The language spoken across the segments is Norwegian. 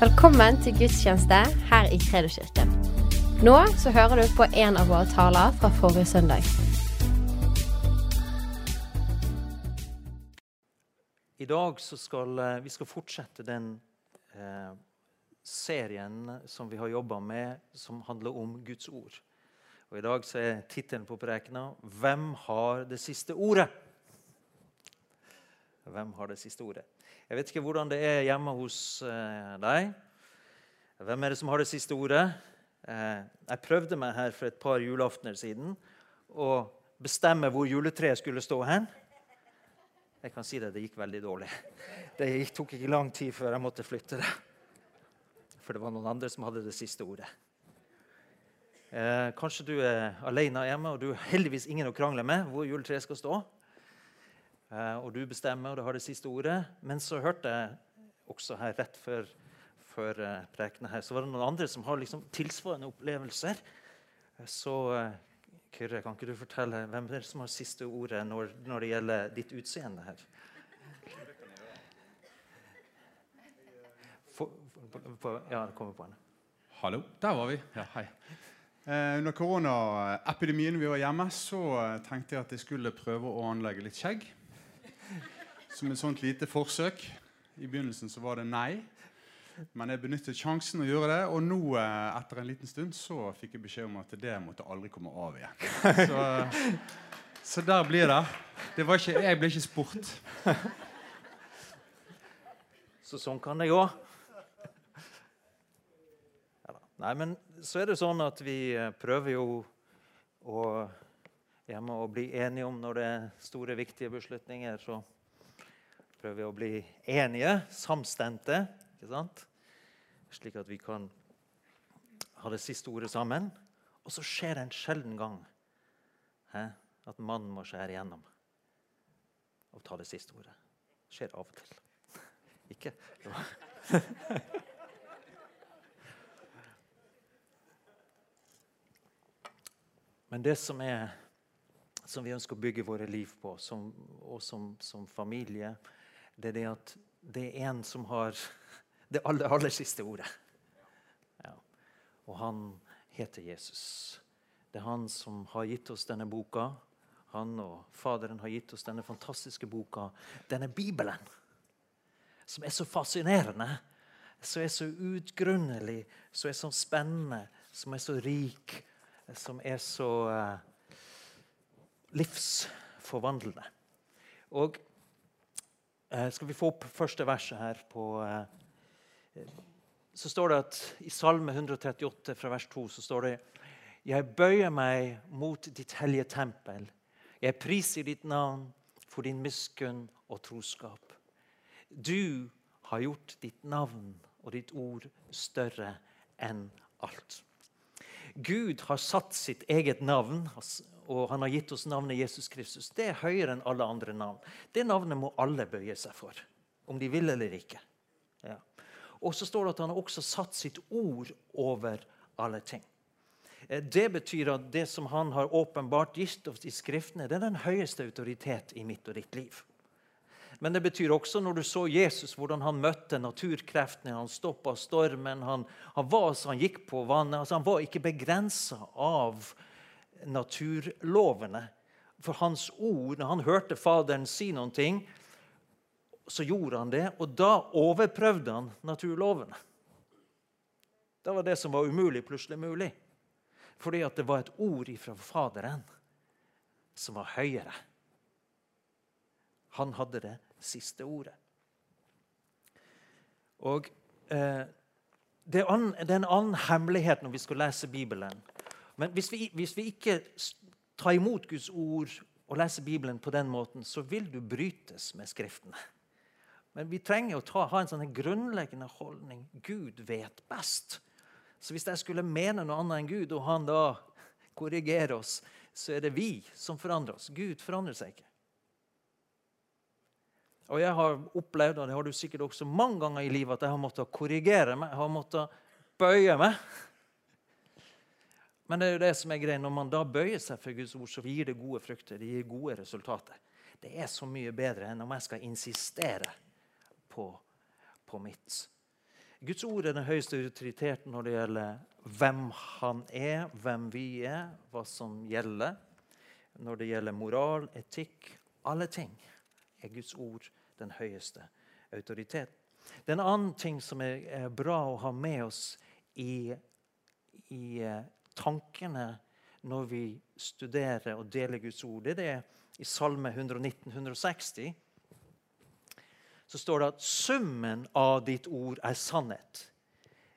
Velkommen til gudstjeneste her i Kredoskirken. Nå så hører du på en av våre taler fra forrige søndag. I dag så skal eh, vi skal fortsette den eh, serien som vi har jobba med, som handler om Guds ord. Og I dag så er tittelen på prekena 'Hvem har det siste ordet?' Hvem har det siste ordet? Jeg vet ikke hvordan det er hjemme hos eh, deg. Hvem er det som har det siste ordet? Eh, jeg prøvde meg her for et par julaftener siden å bestemme hvor juletreet skulle stå hen. Jeg kan si det, det gikk veldig dårlig. Det tok ikke lang tid før jeg måtte flytte det. For det var noen andre som hadde det siste ordet. Eh, kanskje du er alene hjemme og du har heldigvis ingen å krangle med hvor juletreet skal stå. Eh, og du bestemmer, og du har det siste ordet. Men så hørte jeg også her rett før, før eh, prekenen her, så var det noen andre som har liksom tilsvarende opplevelser. Eh, Så Kyrre, kan ikke du fortelle hvem det er som har siste ordet når, når det gjelder ditt utseende her? For, for, for, ja, det kommer på henne. Hallo, der var vi. Ja, hei. Eh, under koronaepidemien vi var hjemme, så tenkte jeg at jeg skulle prøve å anlegge litt skjegg. Som et sånt lite forsøk. I begynnelsen så var det nei. Men jeg benyttet sjansen å gjøre det, og nå eh, etter en liten stund så fikk jeg beskjed om at det måtte aldri komme av igjen. Så, så der blir det. det ikke, jeg ble ikke spurt. Så sånn kan det gå. Nei, men så er det sånn at vi eh, prøver jo å hjemme å bli enige om når det er store, viktige beslutninger. Så prøver vi å bli enige, samstemte, ikke sant? slik at vi kan ha det siste ordet sammen. Og så skjer det en sjelden gang he, at mannen må skjære igjennom og ta det siste ordet. Det skjer av og til. Ikke? Men det som, er, som vi ønsker å bygge våre liv på, som, og som, som, familie, det er det at det er en som har det aller, aller siste ordet. Ja. Og han heter Jesus. Det er han som har gitt oss denne boka. Han og Faderen har gitt oss denne fantastiske boka, denne Bibelen som er så fascinerende, som er så utgrunnelig, som er så spennende, som er så rik, som er så uh, livsforvandlende. Og Skal vi få opp første verset her på uh, Så står det at i Salme 138 fra vers 2 så står det Jeg bøyer meg mot ditt hellige tempel. Jeg priser ditt navn for din miskunn og troskap. Du har gjort ditt navn og ditt ord større enn alt. Gud har satt sitt eget navn, og han har gitt oss navnet Jesus Kristus. Det er høyere enn alle andre navn. Det navnet må alle bøye seg for, om de vil eller ikke. Ja. Og så står det at han har også satt sitt ord over alle ting. Det betyr at det som han har åpenbart gitt oss i Skriftene, det er den høyeste autoritet i mitt og ditt liv. Men det betyr også når du så Jesus, hvordan han møtte naturkreftene. Han stoppa stormen. Han, han, var så han gikk på vannet. Altså, han var ikke begrensa av naturlovene. For hans ord, når han hørte Faderen si noen ting, så gjorde han det. Og da overprøvde han naturlovene. Da var det som var umulig, plutselig mulig. Fordi at det var et ord ifra Faderen som var høyere. Han hadde det siste ordet. Og eh, det, er en annen hemmelighet når vi skal lese Bibelen. Men hvis vi, hvis vi ikke tar imot Guds ord og leser Bibelen på den måten, så vil du brytes med Skriftene. Men vi trenger å ta, ha en sånn grunnleggende holdning. Gud vet best. Så hvis jeg skulle mene noe annet enn Gud, og han da korrigerer oss, så er det vi som forandrer oss. Gud forandrer seg ikke. Og jeg har opplevd, og det har du sikkert også mange ganger i livet, at jeg har måttet korrigere meg, jeg har måttet bøye meg. Men det er jo det som er greia. Når man da bøyer seg for Guds ord, så gir det gode frukter. Det gir gode resultater. Det er så mye bedre enn om jeg skal insistere på, på mitt. Guds ord er den høyeste autoriteten når det gjelder hvem han er, hvem vi er, hva som gjelder. Når det gjelder moral, etikk, alle ting, er Guds ord den høyeste autoritet. Det er en annen ting som er, bra å ha med oss i, i uh, tankene når vi studerer og deler Guds ord. Det er det i Salme 119-160 så står det at summen av ditt ord er sannhet.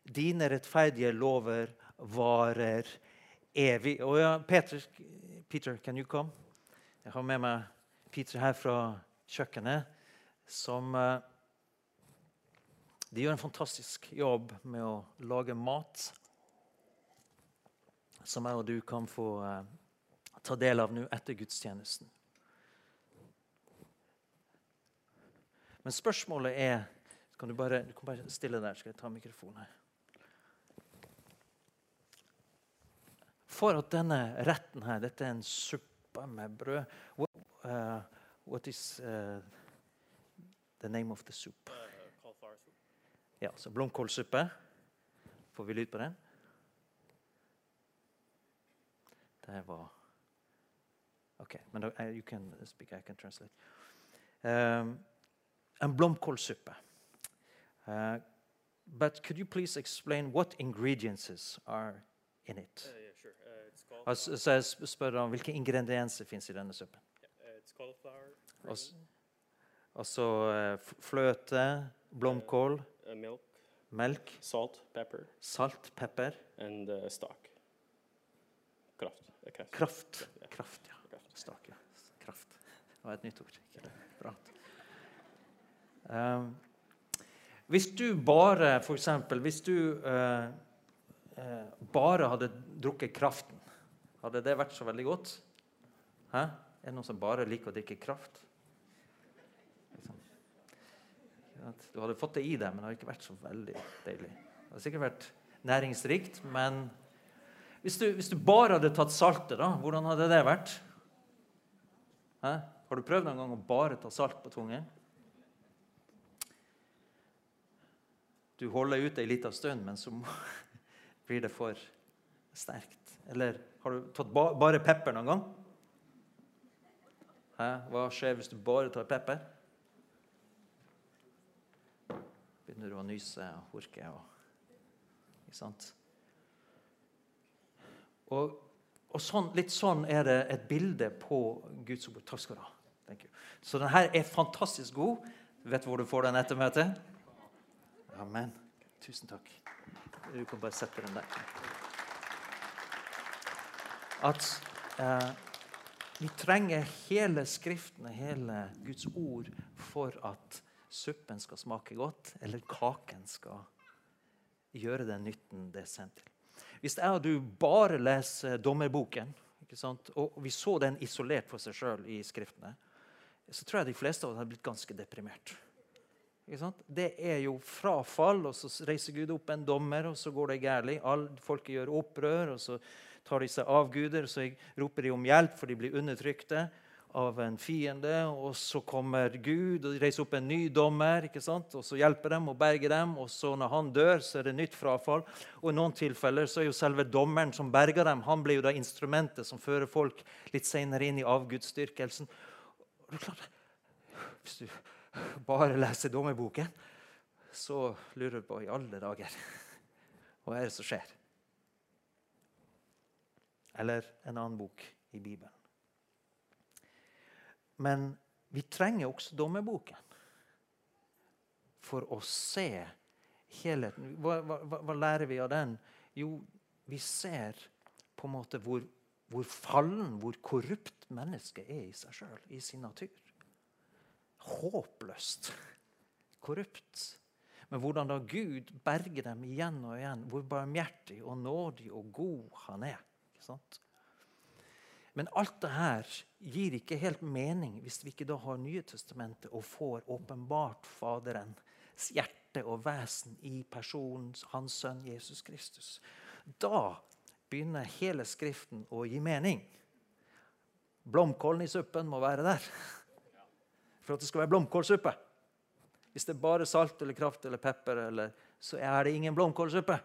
Dine rettferdige lover varer evig. Og ja, Peter, Peter, can you come? Jeg har med meg Peter her fra kjøkkenet, som uh, De gjør en fantastisk jobb med å lage mat som jeg og du kan få uh, ta del av nå etter gudstjenesten. Men spørsmålet er kan du, bare, du kan bare stille der, skal jeg ta mikrofonen her. For at denne retten her Dette er en suppe med brød. What, uh, what is uh, the name of the soup? Ja, så Blomkålsuppe. Får vi lyd på den? Det var OK. Men uh, you can speak, I can translate. Um, en blomkålsuppe. Uh, but could you please explain what ingredients are in it? Uh, yeah, sure. Uh, it's called. Altså, så jeg sp- spør om Hvilke ingredienser fins i denne suppen? uh, it's cauliflower, Altså, altså uh, f- fløte, blomkål, uh, milk, melk, salt, pepper, salt, pepper, and uh, stock. Kraft. Kraft. kraft. Ja. Kraft. Kraft. Det var et nytt ord. Bra. Um, hvis du bare, for eksempel, hvis du uh, uh, bare hadde drukket kraften, hadde det vært så veldig godt? Hæ? Er det noen som bare liker å drikke kraft? Liksom. Du hadde fått det i deg, men det hadde ikke vært så veldig deilig. Det hadde sikkert vært næringsrikt, men hvis du, hvis du bare hadde tatt saltet, da, hvordan hadde det vært? Hæ? Har du prøvd noen gang å bare ta salt på tungen? Du holder ut ei lita stund, men så blir det for sterkt. Eller har du tatt ba bare pepper noen gang? Hæ? Hva skjer hvis du bare tar pepper? Begynner du å nyse og horke og Ikke sant? Og, og sånn, litt sånn er det et bilde på Guds ord. Takk skal du ha. Så den her er fantastisk god. Vet du hvor du får den etter møtet? Amen. Tusen takk. Du kan bare sette den der. At eh, vi trenger hele Skriften, hele Guds ord, for at suppen skal smake godt, eller kaken skal gjøre den nytten det er sendt til. Hvis jeg og du bare leser dommerboken, og vi så den isolert for seg sjøl i Skriftene, så tror jeg de fleste av oss hadde blitt ganske deprimert. Det er jo frafall, og så reiser Gud opp en dommer, og så går det galt. Folket gjør opprør, og så tar de seg av guder, så roper de om hjelp, for de blir undertrykte av en fiende. Og så kommer Gud og reiser opp en ny dommer, ikke sant? og så hjelper dem og berger dem. Og så når han dør, så er det nytt frafall. Og i noen tilfeller så er jo selve dommeren som berger dem, han blir jo da instrumentet som fører folk litt senere inn i avgudsdyrkelsen. Hvis du bare leser dommerboken, så lurer du på i alle dager hva er det som skjer. Eller en annen bok i Bibelen. Men vi trenger også dommerboken for å se helheten. Hva, hva, hva lærer vi av den? Jo, vi ser på en måte hvor, hvor fallen, hvor korrupt mennesket er i seg sjøl, i sin natur. Håpløst korrupt. Men hvordan da Gud berger dem igjen og igjen. Hvor barmhjertig og nådig og god han er. Ikke sant? Men alt det her gir ikke helt mening hvis vi ikke da har Nye testamentet og får åpenbart Faderens hjerte og vesen i personen, hans sønn Jesus Kristus. Da begynner hele Skriften å gi mening. Blomkålen i suppen må være der for at det skal være blomkålsuppe. Hvis det er bare salt eller kraft eller pepper eller så er det ingen blomkålsuppe.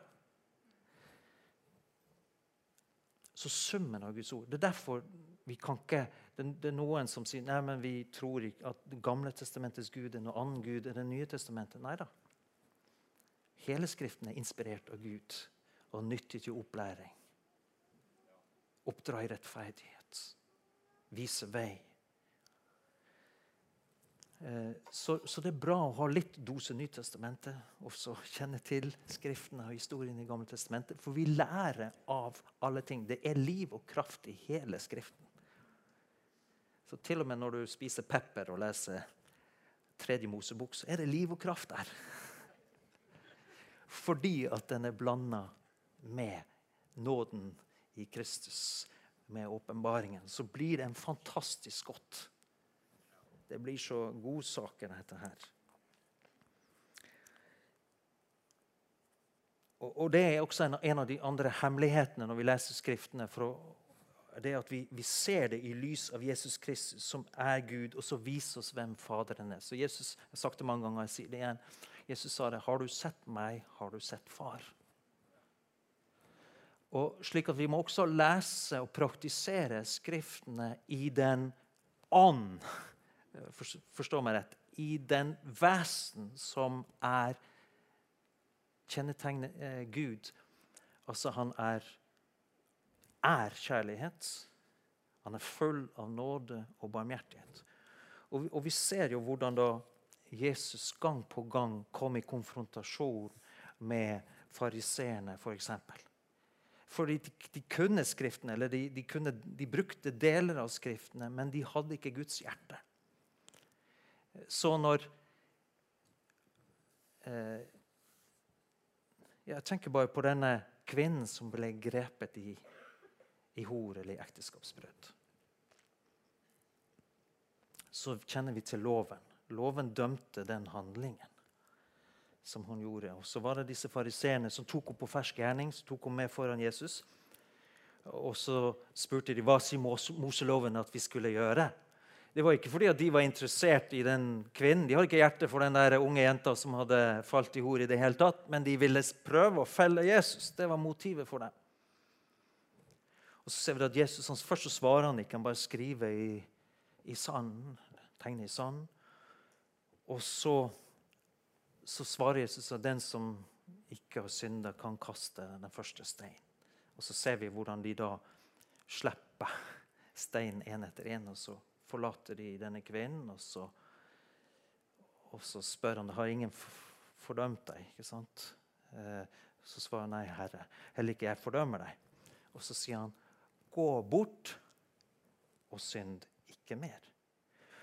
Så summen av Guds ord Det er derfor vi kan ikke det, er noen som sier nei, men vi tror ikke at Det gamle testamentets Gud er noe annen Gud enn Det nye testamentet. Nei da. Hele Skriften er inspirert av Gud og nyttig til opplæring. Oppdra i rettferdighet. Vise vei. Eh, så, så, det er bra å ha litt dose Nytestamentet, også kjenne til Skriftene og historien i Gamle testamentet. For vi lærer av alle ting. Det er liv og kraft i hele Skriften. Så til og med når du spiser pepper og leser Tredje Mosebok, så er det liv og kraft der. Fordi at den er blanda med nåden i Kristus, med åpenbaringen, så blir det en fantastisk godt. Det blir så godsaker, dette her. Og, og Det er også en, en, av de andre hemmelighetene når vi leser Skriftene. for å, det at vi, vi, ser det i lys av Jesus Kristus, som er Gud, og så viser oss hvem Faderen er. Så Jesus, Jeg har sagt det mange ganger, jeg sier det igjen. Jesus sa det. Har du sett meg, har du sett Far. Og slik at Vi må også lese og praktisere Skriftene i den ånd Forstå meg rett. I den vesen som er kjennetegnet eh, Gud. Altså, han er, er kjærlighet. Han er full av nåde og barmhjertighet. Og og vi ser jo hvordan da Jesus gang på gang kom i konfrontasjon med fariseerne, f.eks. For eksempel. Fordi de, de, kunne Skriftene, eller de, de, kunne, de brukte deler av Skriftene, men de hadde ikke Guds hjerte. Så når eh, Jeg tenker bare på denne kvinnen som ble grepet i, i hor eller i ekteskapsbrudd. Så kjenner vi til loven. Loven dømte den handlingen som hun gjorde. Og Så var det disse fariseerne som tok henne på fersk gjerning, som tok henne med foran Jesus. Og så spurte de hva sier Moseloven at vi skulle gjøre. Det var ikke fordi at de var interessert i den kvinnen. De hadde ikke hjerte for den der unge jenta som hadde falt i hor i det hele tatt, men de ville prøve å felle Jesus. Det var motivet for dem. Og så ser vi at Jesus han, Først så svarer han ikke, han bare skriver i, i sanden. Tegner i sanden. Og så, så svarer Jesus at den som ikke har synda, kan kaste den første steinen. Og så ser vi hvordan de da slipper steinen én etter én. og så forlater de denne kvinnen, og så, og så spør han har ingen fordømt deg. ikke sant? Eh, så svarer han nei, Herre, heller ikke jeg fordømmer deg. Og så sier han, gå bort og synd ikke mer.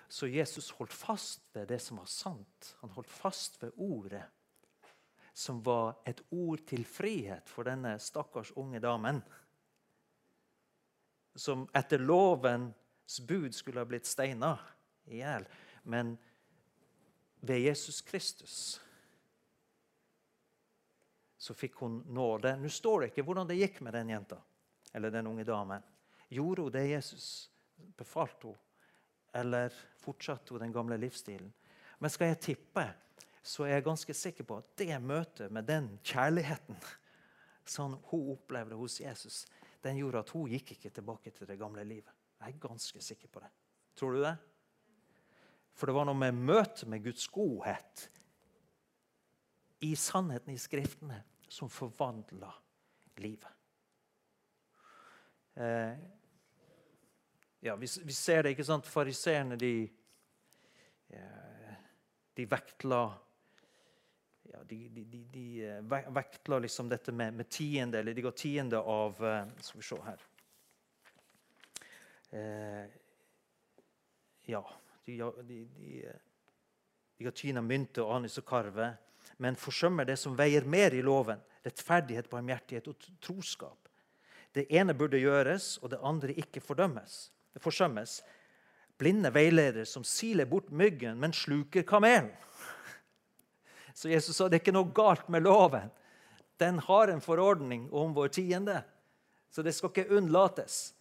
Så Jesus holdt fast ved det som var sant. Han holdt fast ved ordet, som var et ord til frihet for denne stakkars unge damen. Som etter loven bud skulle ha blitt steina i hjel. Men ved Jesus Kristus så fikk hun nåde. Nå står det ikke hvordan det gikk med den jenta eller den unge damen. Gjorde hun det Jesus befalte henne, eller fortsatte hun den gamle livsstilen? Men skal jeg tippe, så er jeg ganske sikker på at det møtet med den kjærligheten som hun opplevde hos Jesus, den gjorde at hun gikk ikke tilbake til det gamle livet. Jeg er ganske sikker på det. Tror du det? For det var noe med møtet med Guds godhet i sannheten i Skriftene som forvandla livet. Eh, ja, vi, vi, ser det, ikke sant? Fariseerne, de, eh, de vektla ja, de, de, de, eh, vektla liksom dette med, med tiende, eller de ga tiende av eh, Skal vi se her eh, Ja, de, de, de, de har tyna mynte og anis og karve, men forsømmer det som veier mer i loven. Rettferdighet, barmhjertighet og troskap. Det ene burde gjøres, og det andre ikke fordømmes. Det forsømmes. Blinde veiledere som siler bort myggen, men sluker kamelen. Så Jesus sa det er ikke noe galt med loven. Den har en forordning om vår tiende, så det skal ikke unnlates.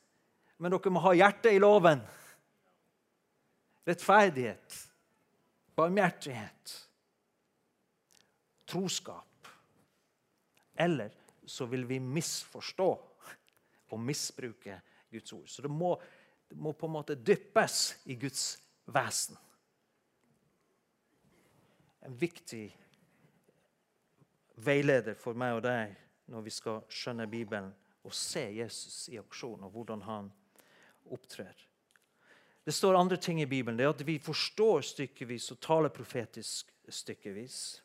Men dere må ha hjertet i loven. Rettferdighet, barmhjertighet, troskap Eller så vil vi misforstå og misbruke Guds ord. Så det må, det må på en måte dyppes i Guds vesen. En viktig veileder for meg og deg når vi skal skjønne Bibelen og se Jesus i aksjon og hvordan han opptrer. Det står andre ting i Bibelen. Det er at Vi forstår stykkevis og taler profetisk stykkevis.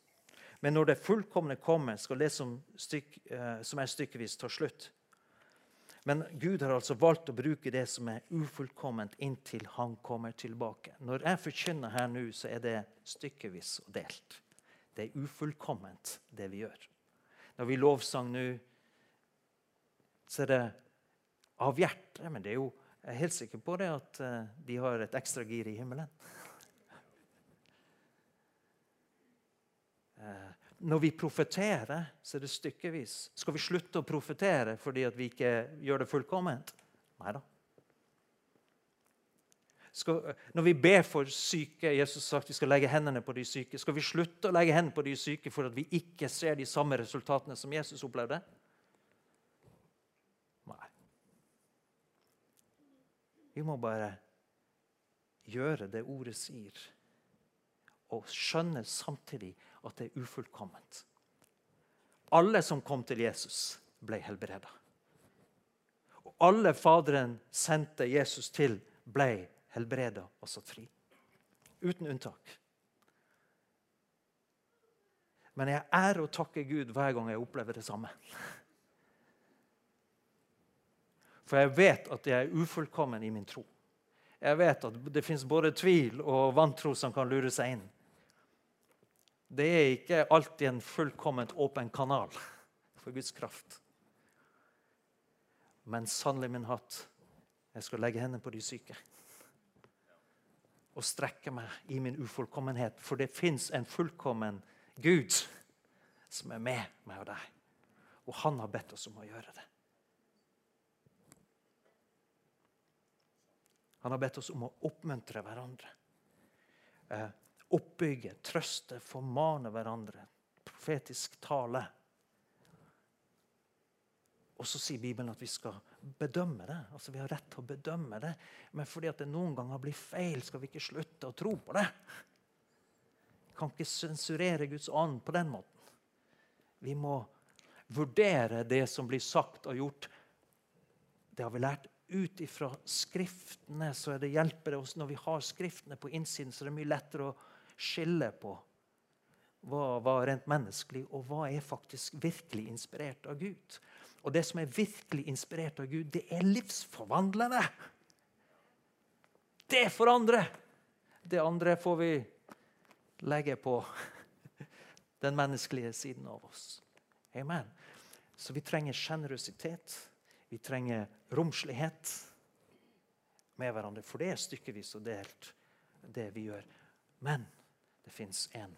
Men når det fullkomne kommer, skal det som, styk, eh, som er stykkevis, ta slutt. Men Gud har altså valgt å bruke det som er ufullkomment, inntil han kommer tilbake. Når jeg forkynner her nå, så er det stykkevis og delt. Det er ufullkomment, det vi gjør. Når vi lovsang nå, så er det av hjertet. Men det er jo, jeg er helt sikker på det at eh, de har et ekstra gir i himmelen. Eh, når vi profeterer, så er det stykkevis. Skal vi slutte å profetere fordi vi ikke gjør det fullkomment? Nei da. når vi ber for syke Jesus har sagt vi skal legge hendene på de syke, skal vi slutte å legge hendene på de syke for at vi ikke ser de samme resultatene som Jesus opplevde? Nei. Vi må bare gjøre det ordet sier, og skjønne samtidig at det er ufullkomment. Alle som kom til Jesus, ble helbreda. Og alle Faderen sendte Jesus til, ble helbreda og satt fri. Uten unntak. Men jeg ærer og takker Gud hver gang jeg opplever det samme. For jeg vet at jeg er ufullkommen i min tro. Jeg vet at det fins både tvil og vantro som kan lure seg inn. Det er ikke alltid en fullkomment åpen kanal for Guds kraft. Men sannelig min hatt, jeg skal legge hendene på de syke. Og strekke meg i min ufullkommenhet, for det fins en fullkommen Gud som er med meg og deg. Og han har bedt oss om å gjøre det. Han har bedt oss om å oppmuntre hverandre. Eh, oppbygge, trøste, formane hverandre. Profetisk tale. Og så sier Bibelen at vi skal bedømme det. Altså Vi har rett til å bedømme det. Men fordi at det noen ganger blir feil, skal vi ikke slutte å tro på det. Vi kan ikke sensurere Guds ånd på den måten. Vi må vurdere det som blir sagt og gjort. Det har vi lært ut ifra Skriftene. så det hjelper det oss Når vi har Skriftene på innsiden, så er det mye lettere å skille på hva var rent menneskelig, og hva er faktisk virkelig inspirert av Gud. Og det som er virkelig inspirert av Gud, det er livsforvandlende. Det forandrer. Det andre får vi legge på den menneskelige siden av oss. Amen. Så vi trenger sjenerøsitet. Vi trenger romslighet med hverandre. For det er stykkevis og delt, det vi gjør. Men det fins en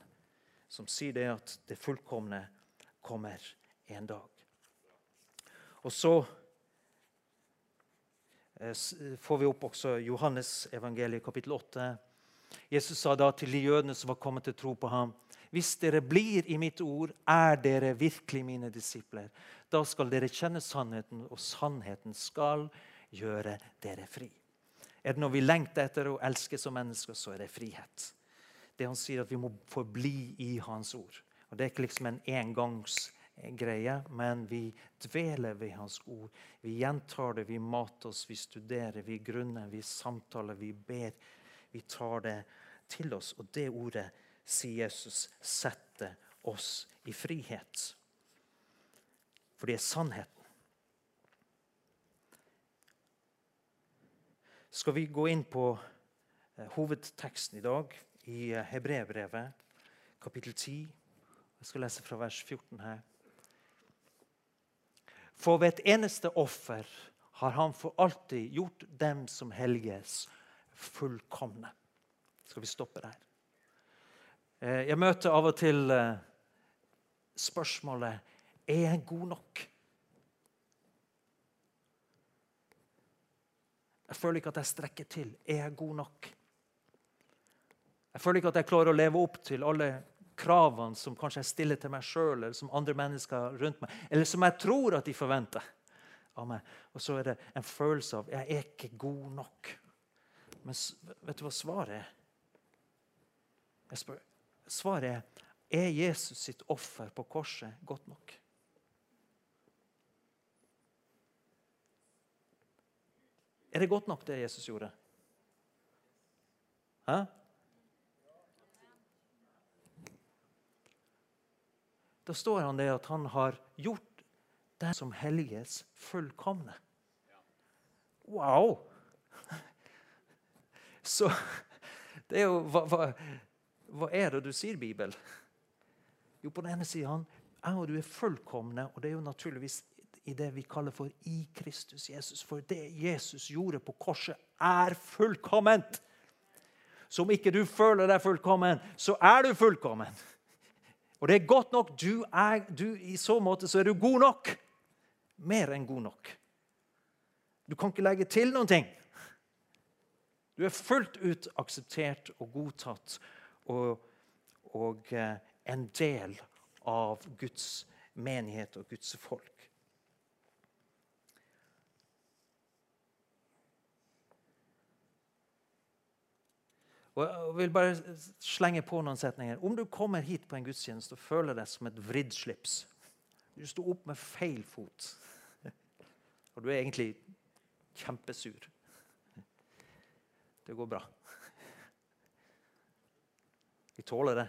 som sier det at det fullkomne kommer en dag. Og så eh, får vi opp også Johannes evangeliet kapittel 8. Jesus sa da til de jødene som var kommet til tro på ham Hvis dere blir i mitt ord, er dere virkelig mine disipler. Da skal dere kjenne sannheten, og sannheten skal gjøre dere fri. Er det når vi lengter etter å elske som mennesker, så er det frihet det han sier at vi må forbli i hans ord. Og Det er ikke liksom en engangsgreie, men vi dveler ved hans ord. Vi gjentar det, vi mater oss, vi studerer, vi grunner, vi samtaler, vi ber. Vi tar det til oss. Og det ordet, sier Jesus, setter oss i frihet. For det er sannheten. Skal vi gå inn på eh, hovedteksten i dag? i Hebrevbrevet, kapittel 10. Jeg skal lese fra vers 14 her. For ved et eneste offer har han for alltid gjort dem som helges, fullkomne. Skal vi stoppe der? Eh, jeg møter av og til eh, spørsmålet er jeg god nok. Jeg føler ikke at jeg strekker til. Er jeg god nok? Jeg føler ikke at jeg klarer å leve opp til alle kravene som kanskje jeg stiller til meg sjøl, eller som andre mennesker rundt meg, eller som jeg tror at de forventer av meg. Og så er det en følelse av jeg er ikke god nok. Men vet du hva svaret er? Jeg spør, svaret er er Jesus sitt offer på korset godt nok? Er det godt nok, det Jesus gjorde? Hæ? Da står han det at han har gjort det som helliges fullkomne. Wow! Så det er jo hva, hva, hva er det du sier, Bibel? Jo, på den ene siden jeg og du er fullkomne, og det er jo naturligvis i det vi kaller for i Kristus Jesus. For det Jesus gjorde på korset, er fullkomment. Så om ikke du føler deg fullkommen, så er du fullkommen. Og det er godt nok. Du er, du, I så måte så er du god nok. Mer enn god nok. Du kan ikke legge til noen ting. Du er fullt ut akseptert og godtatt og, og eh, en del av Guds menighet og Guds folk. Og jeg vil bare slenge på noen setninger. Om du kommer hit på en gudstjeneste og føler deg som et vridd slips Du sto opp med feil fot, og du er egentlig kjempesur. Det går bra. Vi tåler det.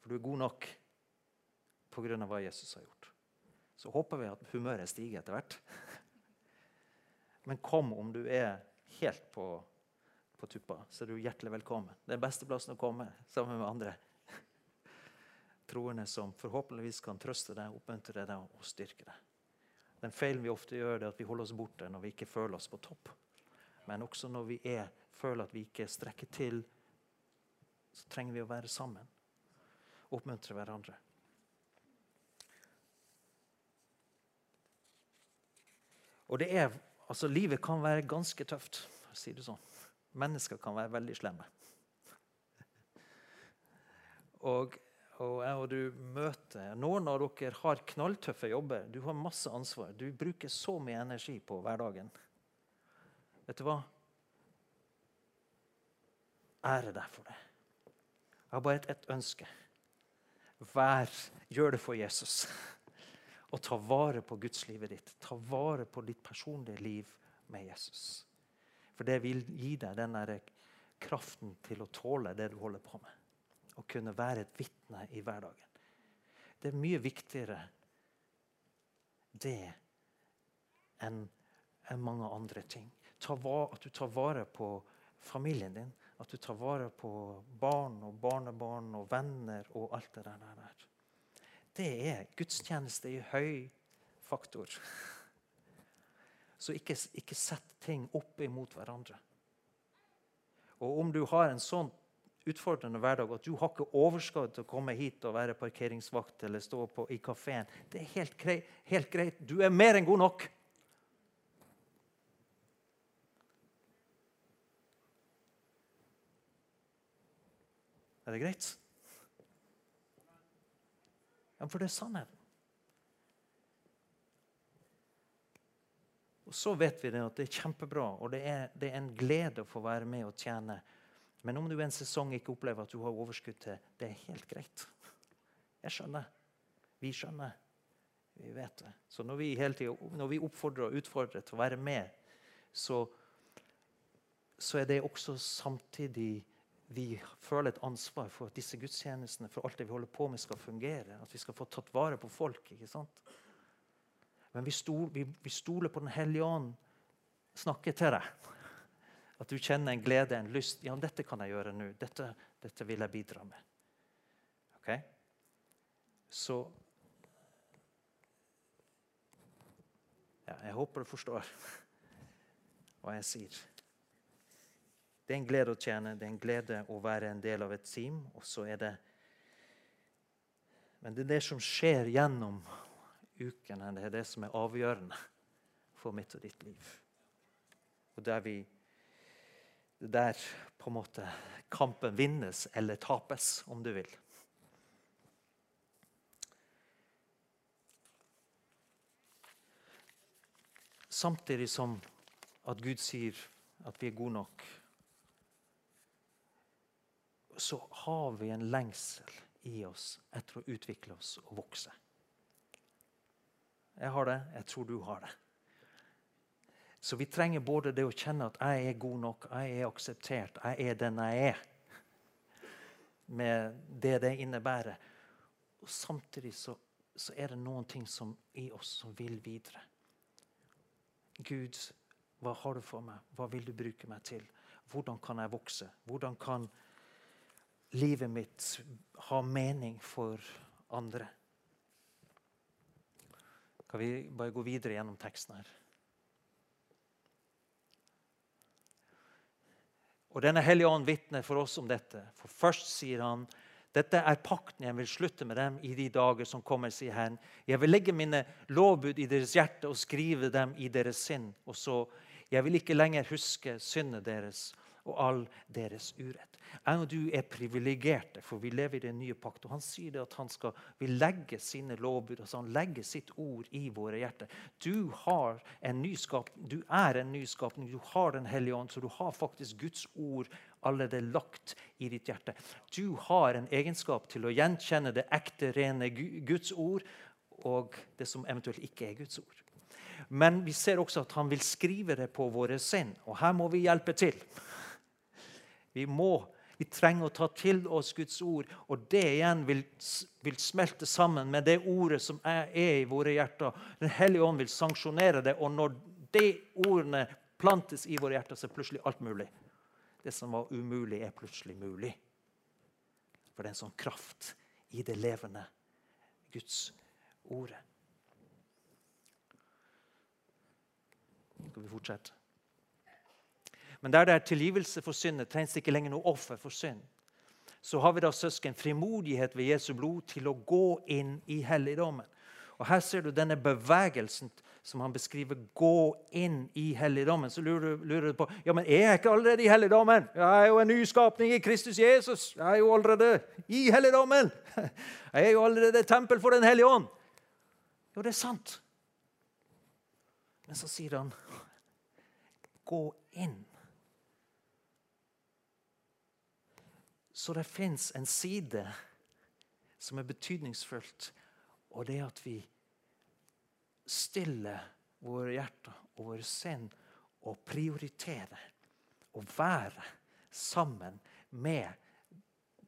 For du er god nok pga. hva Jesus har gjort. Så håper vi at humøret stiger etter hvert. Men kom om du er helt på, på tuppa, så er du hjertelig velkommen. Det er beste plassen å komme sammen med andre troende som forhåpentligvis kan trøste deg, oppmuntre deg og styrke deg. Den feilen vi ofte gjør, er at vi holder oss borte når vi ikke føler oss på topp. Men også når vi er, føler at vi ikke strekker til, så trenger vi å være sammen. Oppmuntre hverandre. Og det er Altså, Livet kan være ganske tøft, for å si det sånn. Mennesker kan være veldig slemme. Og, og jeg og du møter Noen av dere har knalltøffe jobber. Du har masse ansvar. Du bruker så mye energi på hverdagen. Vet du hva? Ære deg for det. Jeg har bare et, et ønske. Vær, gjør det for Jesus og ta vare på gudslivet ditt. Ta vare på ditt personlige liv med Jesus. For det vil gi deg den kraften til å tåle det du holder på med. Å kunne være et vitne i hverdagen. Det er mye viktigere det enn mange andre ting. At du tar vare på familien din. At du tar vare på barn og barnebarn og venner og alt det der det er gudstjeneste i høy faktor. Så ikke, ikke sett ting opp imot hverandre. Og om du har en sånn utfordrende hverdag at du har ikke overskudd til å komme hit og være parkeringsvakt eller stå på, i kafeen, det er helt greit, helt greit. Du er mer enn god nok. Er det greit? Ja, for det er sannheten. Og Så vet vi det at det er kjempebra, og det er, det er, en glede å få være med og tjene. Men om du en sesong ikke opplever at du har overskudd til, det er helt greit. Jeg skjønner. Vi skjønner. Vi vet det. Så når vi, hele tiden, når vi oppfordrer og utfordrer til å være med, så, så er det også samtidig vi føler et ansvar for at disse gudstjenestene for alt det vi holder på med, skal fungere. At vi skal få tatt vare på folk. ikke sant? Men vi, stol, vi, vi stoler på Den hellige ånd snakker til deg. At du kjenner en glede, en lyst. Ja, dette kan jeg gjøre nå. Dette, dette vil jeg bidra med. Ok? Så ja, Jeg håper du forstår hva jeg sier. Det er en glede å tjene, det er en glede å være en del av et team. Og så er det Men det er det som skjer gjennom ukene, det er det som er avgjørende for mitt og ditt liv. Og der vi, der på en måte kampen vinnes eller tapes, om du vil. Samtidig som at Gud sier at vi er gode nok, så har vi en lengsel i oss etter å utvikle oss og vokse. Jeg har det, jeg tror du har det. Så vi trenger både det å kjenne at jeg er god nok, jeg er akseptert, jeg er den jeg er. Med det det innebærer. Og Samtidig så, så er det noen ting som, i oss som vil videre. Gud, hva har du for meg? Hva vil du bruke meg til? Hvordan kan jeg vokse? Hvordan kan livet mitt ha mening for andre? Kan vi bare gå videre gjennom teksten her? Og Denne hellige ånd vitner for oss om dette. For Først sier han dette er pakten jeg vil slutte med dem i de dager som kommer, sier Herren. Jeg vil legge mine lovbud i deres hjerte og skrive dem i deres sinn. Og så, jeg vil ikke lenger huske syndene deres og all deres urett. Jeg og du er privilegerte, for vi lever i den nye pakt. Og han sier det at han skal vil legge sine lovbud, altså han legger sitt ord i våre hjerter. Du har en nyskap, du er en nyskapning, du har Den hellige ånd, så du har faktisk Guds ord allerede lagt i ditt hjerte. Du har en egenskap til å gjenkjenne det ekte, rene Guds ord og det som eventuelt ikke er Guds ord. Men vi ser også at han vil skrive det på våre sinn, og her må vi hjelpe til. Vi, må, vi trenger å ta til oss Guds ord, og det igjen vil, vil smelte sammen med det ordet som er, er, i våre hjerter. Den hellige ånd vil sanksjonere det, og når de ordene plantes i våre hjerter, så er plutselig alt mulig. Det som var umulig, er plutselig mulig. For det er en sånn kraft i det levende Guds ordet. Skal vi fortsette. Men der det er tilgivelse for syndet, trengs det ikke lenger noe offer for synd. Så har vi da søsken frimodighet ved Jesu blod til å gå inn i helligdommen. Og Her ser du denne bevegelsen som han beskriver. Gå inn i helligdommen. Så lurer du, lurer du på ja, men er jeg ikke allerede i helligdommen. Jeg er jo en nyskapning i Kristus Jesus. Jeg er jo allerede i helligdommen. Jeg er jo allerede tempel for Den hellige ånd. Jo, det er sant. Men så sier han gå inn. Så det fins en side som er betydningsfullt, og det er at vi stiller våre hjerter og våre sinn og prioriterer å være sammen med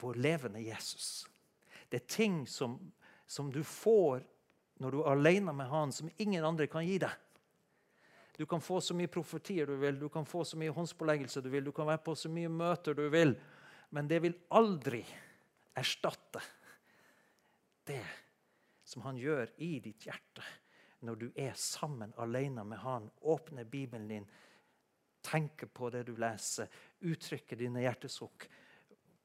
vår levende Jesus. Det er ting som, som du får når du er alene med Han, som ingen andre kan gi deg. Du kan få så mye profetier du vil, du kan få så mye håndspåleggelse du vil, du kan være på så mye møter du vil, men det vil aldri erstatte det som han gjør i ditt hjerte når du er sammen alene med han. Åpner Bibelen din, tenker på det du leser, uttrykker dine hjertesukk.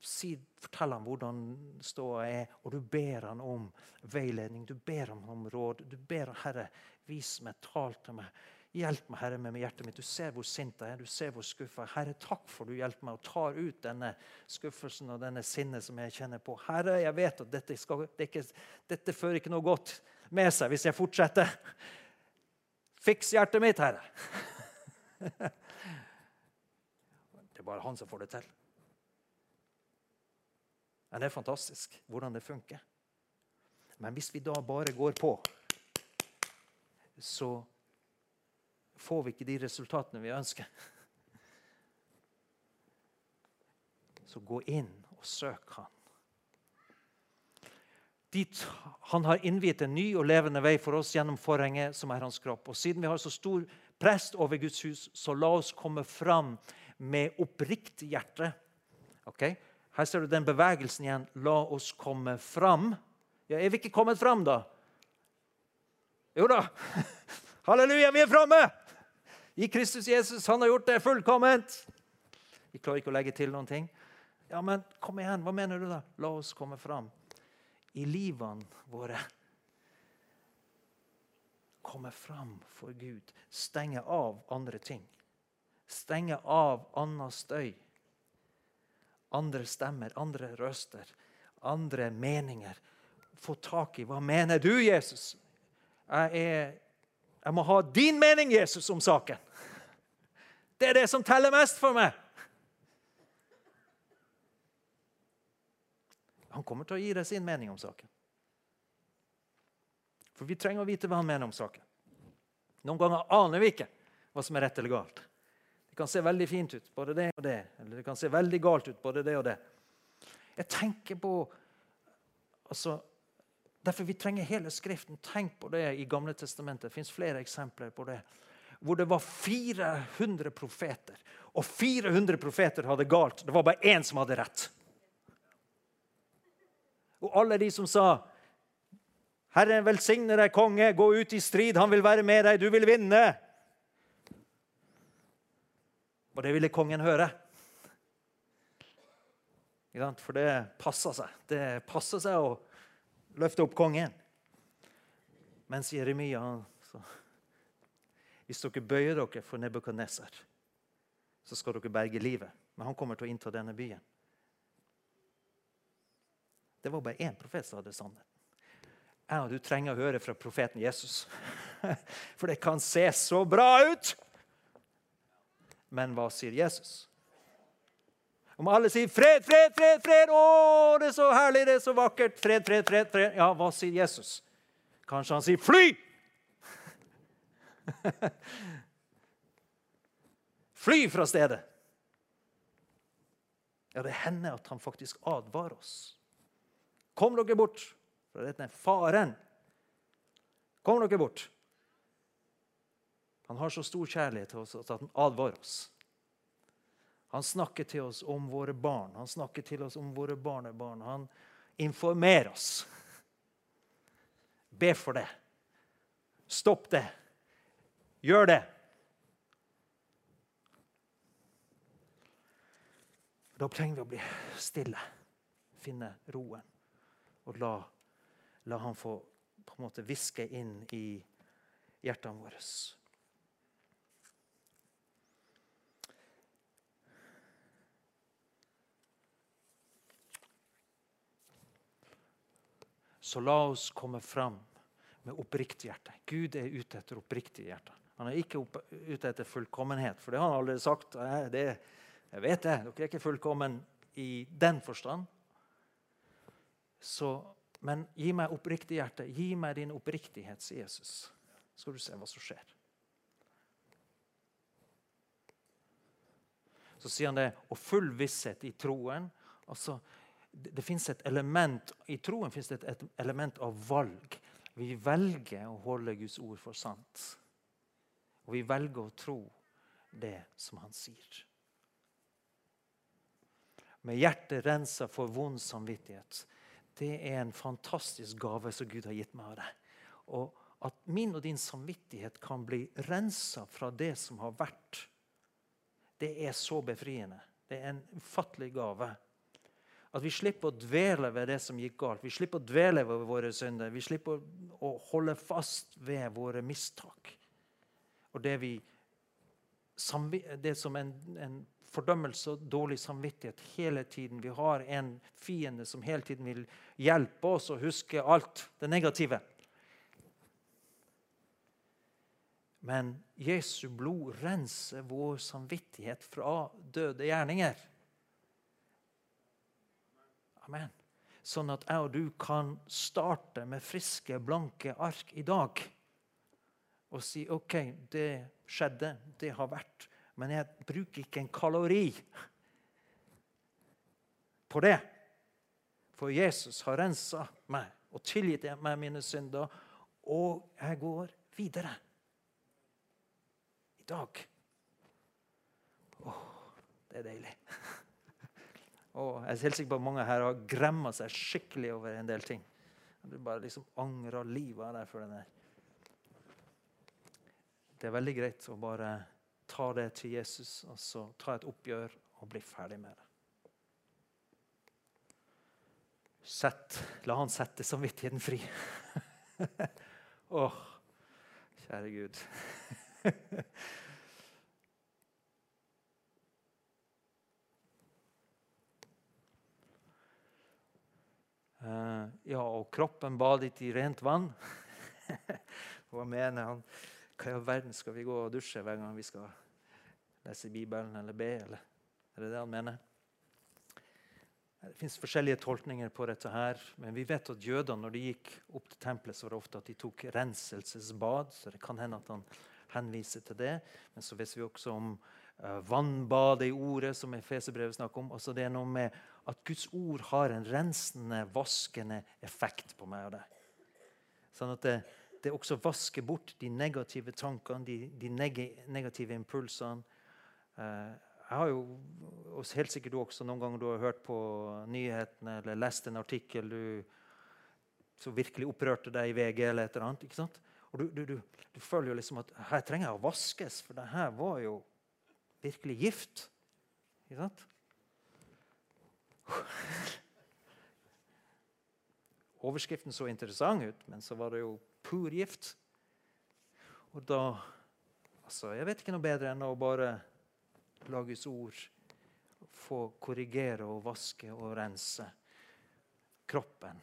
Si, fortell ham hvordan ståa er, og du ber han om veiledning. Du ber ham om råd. Du ber ham, Herre, vis meg, tal til meg. Hjelp meg, Herre, med hjertet mitt. Du ser hvor sint jeg er. Du ser hvor skuffa Herre, takk for du hjelper meg og tar ut denne skuffelsen og denne sinnet som jeg kjenner på. Herre, jeg vet at dette, skal, det ikke, dette fører ikke noe godt med seg hvis jeg fortsetter. Fiks hjertet mitt, Herre. Det er bare han som får det til. Men det er fantastisk hvordan det funker. Men hvis vi da bare går på, så får vi ikke de resultatene vi ønsker. Så gå inn og søk Han. Dit han har innviet en ny og levende vei for oss gjennom forhenget, som er hans kropp. Og Siden vi har så stor prest over Guds hus, så la oss komme fram med oppriktig hjerte. Okay? Her ser du den bevegelsen igjen. La oss komme fram. Ja, Er vi ikke kommet fram, da? Jo da. Halleluja, vi er framme! I Kristus Jesus. Han har gjort det fullkomment. Vi klarer ikke å legge til noen ting. Ja, men kom igjen. Hva mener du, da? La oss komme fram i livene våre. Komme fram for Gud. Stenge av andre ting. Stenge av annen støy. Andre stemmer, andre røster, andre meninger. Få tak i hva mener du, Jesus? Jeg, er, jeg må ha din mening, Jesus, om saken. Det er det som teller mest for meg. Han kommer til å gi deg sin mening om saken. For vi trenger å vite hva han mener om saken. Noen ganger aner vi ikke hva som er rett eller galt. Det kan se veldig fint ut, både det og det. Eller det kan se veldig galt ut, både det og det. Jeg tenker på altså, Derfor vi trenger hele Skriften. Tenk på det i Gamle testamentet. Det fins flere eksempler på det. Hvor det var 400 profeter, og 400 profeter hadde galt. Det var bare én som hadde rett. Og alle de som sa Herren velsigne deg, konge, gå ut i strid, han vil være med deg, du vil vinne. Og det ville kongen høre. For det passer seg. Det passer seg å løfte opp kongen. Mens Jeremia Hvis dere bøyer dere for Nebukadneser, så skal dere berge livet. Men han kommer til å innta denne byen. Det var bare én profet som hadde sannheten. Jeg og du trenger å høre fra profeten Jesus. For det kan se så bra ut! Men hva sier Jesus? Om alle sier 'fred, fred, fred', fred, å, det er så herlig, det er så vakkert Fred, fred, fred, fred. Ja, hva sier Jesus? Kanskje han sier 'fly'? Fly fra stedet. Ja, det hender at han faktisk advarer oss. Kom dere bort fra denne faren. Kom dere bort. Han har så stor kjærlighet til oss at han advarer oss. Han snakker til oss om våre barn, han snakker til oss om våre barnebarn. Han informerer oss. Be for det. Stopp det. Gjør det. Da trenger vi å bli stille, finne roen og la, la han få på en måte hviske inn i hjertene våre. Så la oss komme fram med oppriktig hjerte. Gud er ute etter oppriktig hjerte. Han er ikke ute etter fullkommenhet, for det har han allerede sagt. Det, jeg vet det, dere er ikke fullkommen i den forstand. Så, men gi meg oppriktig hjerte. Gi meg din oppriktighet, sier Jesus. Så skal du se hva som skjer. Så sier han det, og full visshet i troen. altså det, finnes et element, I troen fins det et element av valg. Vi velger å holde Guds ord for sant. Og vi velger å tro det som han sier. Med hjertet rensa for vond samvittighet det er en fantastisk gave som Gud har gitt meg av deg. Og at min og din samvittighet kan bli rensa fra det som har vært, det er så befriende. Det er en ufattelig gave. At vi slipper å dvele ved det som gikk galt. Vi slipper å dvele ved våre synder. Vi slipper å holde fast ved våre mistak. Og det, vi, det som en, en fordømmelse og dårlig samvittighet hele tiden. Vi har en fiende som hele tiden vil hjelpe oss å huske alt det negative. Men Jesu blod renser vår samvittighet fra døde gjerninger. Amen. Sånn at jeg og du kan starte med friske, blanke ark i dag og si OK, det skjedde, det har vært men jeg bruker ikke en kalori på det. For Jesus har rensa meg og tilgitt meg mine synder, og jeg går videre. I dag. Åh, det er deilig. Og jeg er helt sikker på at mange her har gremma seg skikkelig over en del ting. Du bare liksom angrer livet av deg for den der. Det er veldig greit å bare ta det til Jesus og så ta et oppgjør og bli ferdig med det. Sett, la han sette samvittigheten fri. Åh, oh, kjære Gud. Eh, ja, og kroppen badet i rent vann. Hva mener han? Hva i all verden skal vi gå og dusje hver gang vi skal lese Bibelen eller be? Eller? Er det det han mener? Det fins forskjellige tolkninger på dette, her, men vi vet at jødene når de gikk opp til tempelet, så var det ofte at de tok renselsesbad. så det kan hende at han henviser til det. Men så vet vi også om uh, vannbadet i ordet, som Efeserbrevet snakker om. Altså det er noe med at Guds ord har en rensende, vaskende effekt på meg og deg. Sånn at det, det også vasker bort de negative tankene, de, de neg negative impulsene. Uh, jeg har jo, og helt sikkert du også, noen ganger du har hørt på nyhetene eller lest en artikkel du, som virkelig opprørte deg i VG eller et eller annet. ikke sant? Og du, du, du føler jo liksom at her trenger jeg å vaskes, for det her var jo virkelig gift. Ikke sant? Overskriften så interessant ut, men så var det jo pur gift. Og da altså, Jeg vet ikke noe bedre enn å bare la Guds ord få korrigere og vaske og rense kroppen.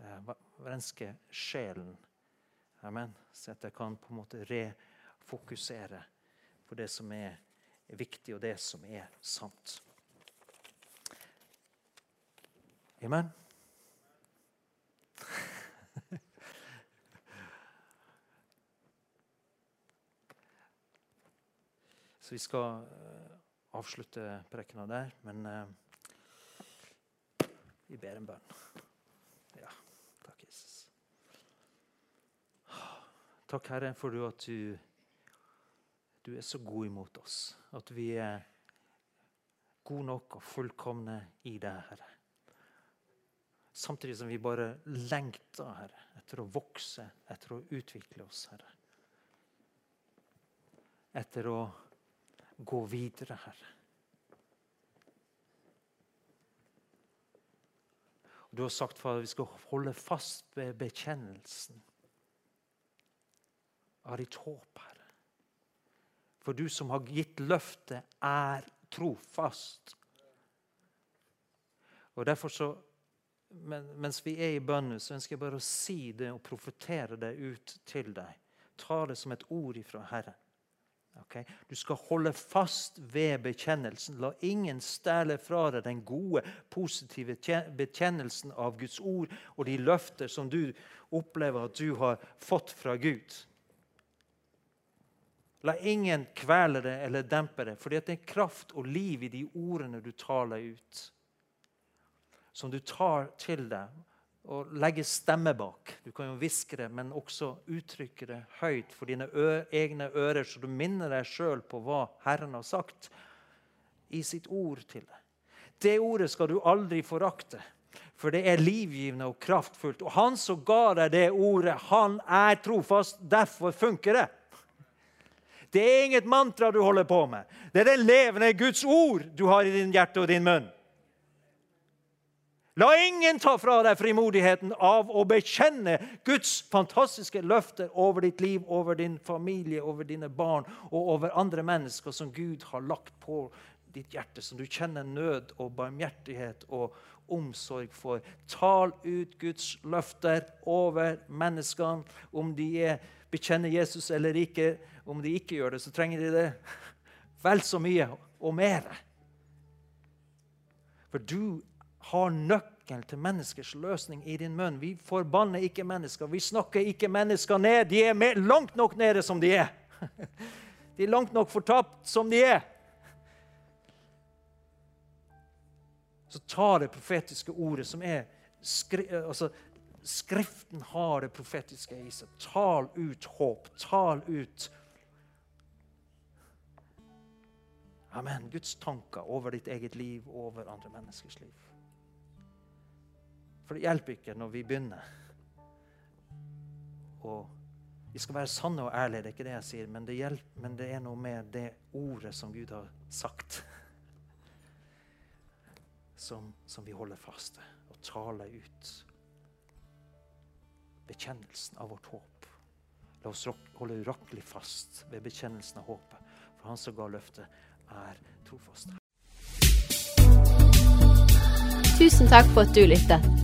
Eh, renske sjelen. Amen. Så at jeg kan på en måte refokusere på det som er viktig, og det som er sant. Amen. Så vi skal uh, avslutte prekena der, men uh, vi ber en bønn. Ja, takk, Jesus. Takk, Herre, for at du, du er så god imot oss. At vi er gode nok og fullkomne i deg, Herre. Samtidig som vi bare lengter Herre, etter å vokse, etter å utvikle oss, Herre. Etter å gå videre, Herre. Du har sagt for at vi skal holde fast ved bekjennelsen av ditt håp, Herre. For du som har gitt løftet, er trofast. Og derfor så, Mens vi er i bønnen, så ønsker jeg bare å si det og profetere det ut til deg. Ta det som et ord ifra Herren. Okay? Du skal holde fast ved bekjennelsen. La ingen stjele fra deg den gode, positive bekjennelsen av Guds ord og de løfter som du opplever at du har fått fra Gud. La ingen kvele det eller dempe det, for det er kraft og liv i de ordene du taler ut. Som du tar til deg og legge stemme bak. Du kan jo hviske det, men også uttrykke det høyt for dine egne ører, så du minner deg sjøl på hva Herren har sagt i sitt ord til deg. Det ordet skal du aldri forakte, for det er livgivende og kraftfullt. Og han som ga deg det ordet, han er trofast. Derfor funker det. Det er inget mantra du holder på med. Det er det levende Guds ord du har i din hjerte og din munn. La ingen ta fra deg frimodigheten av å bekjenne Guds fantastiske løfter over ditt liv, over din familie, over dine barn og over andre mennesker som Gud har lagt på ditt hjerte, som du kjenner nød og barmhjertighet og omsorg for. Tal ut Guds løfter over menneskene. Om de er, bekjenner Jesus eller ikke. Om de ikke gjør det, så trenger de det vel så mye og mer. For du har nøkkelen til menneskers løsning i din munn. Vi forbanner ikke mennesker. Vi snakker ikke mennesker ned. De er langt nok nede som de er. De er langt nok fortapt som de er. Så ta det profetiske ordet, som er skri, altså, Skriften har det profetiske i seg. Tal ut håp. Tal ut Amen. Guds tanker over ditt eget liv over andre menneskers liv. For det hjelper ikke når vi begynner. Og vi skal være sanne og ærlige, det er ikke det jeg sier, men det, hjelper, men det er noe med det ordet som Gud har sagt, som, som vi holder fast ved og taler ut. Bekjennelsen av vårt håp. La oss holde urakkelig fast ved bekjennelsen av håpet, for han som ga løftet, er trofast. Tusen takk for at du lyttet.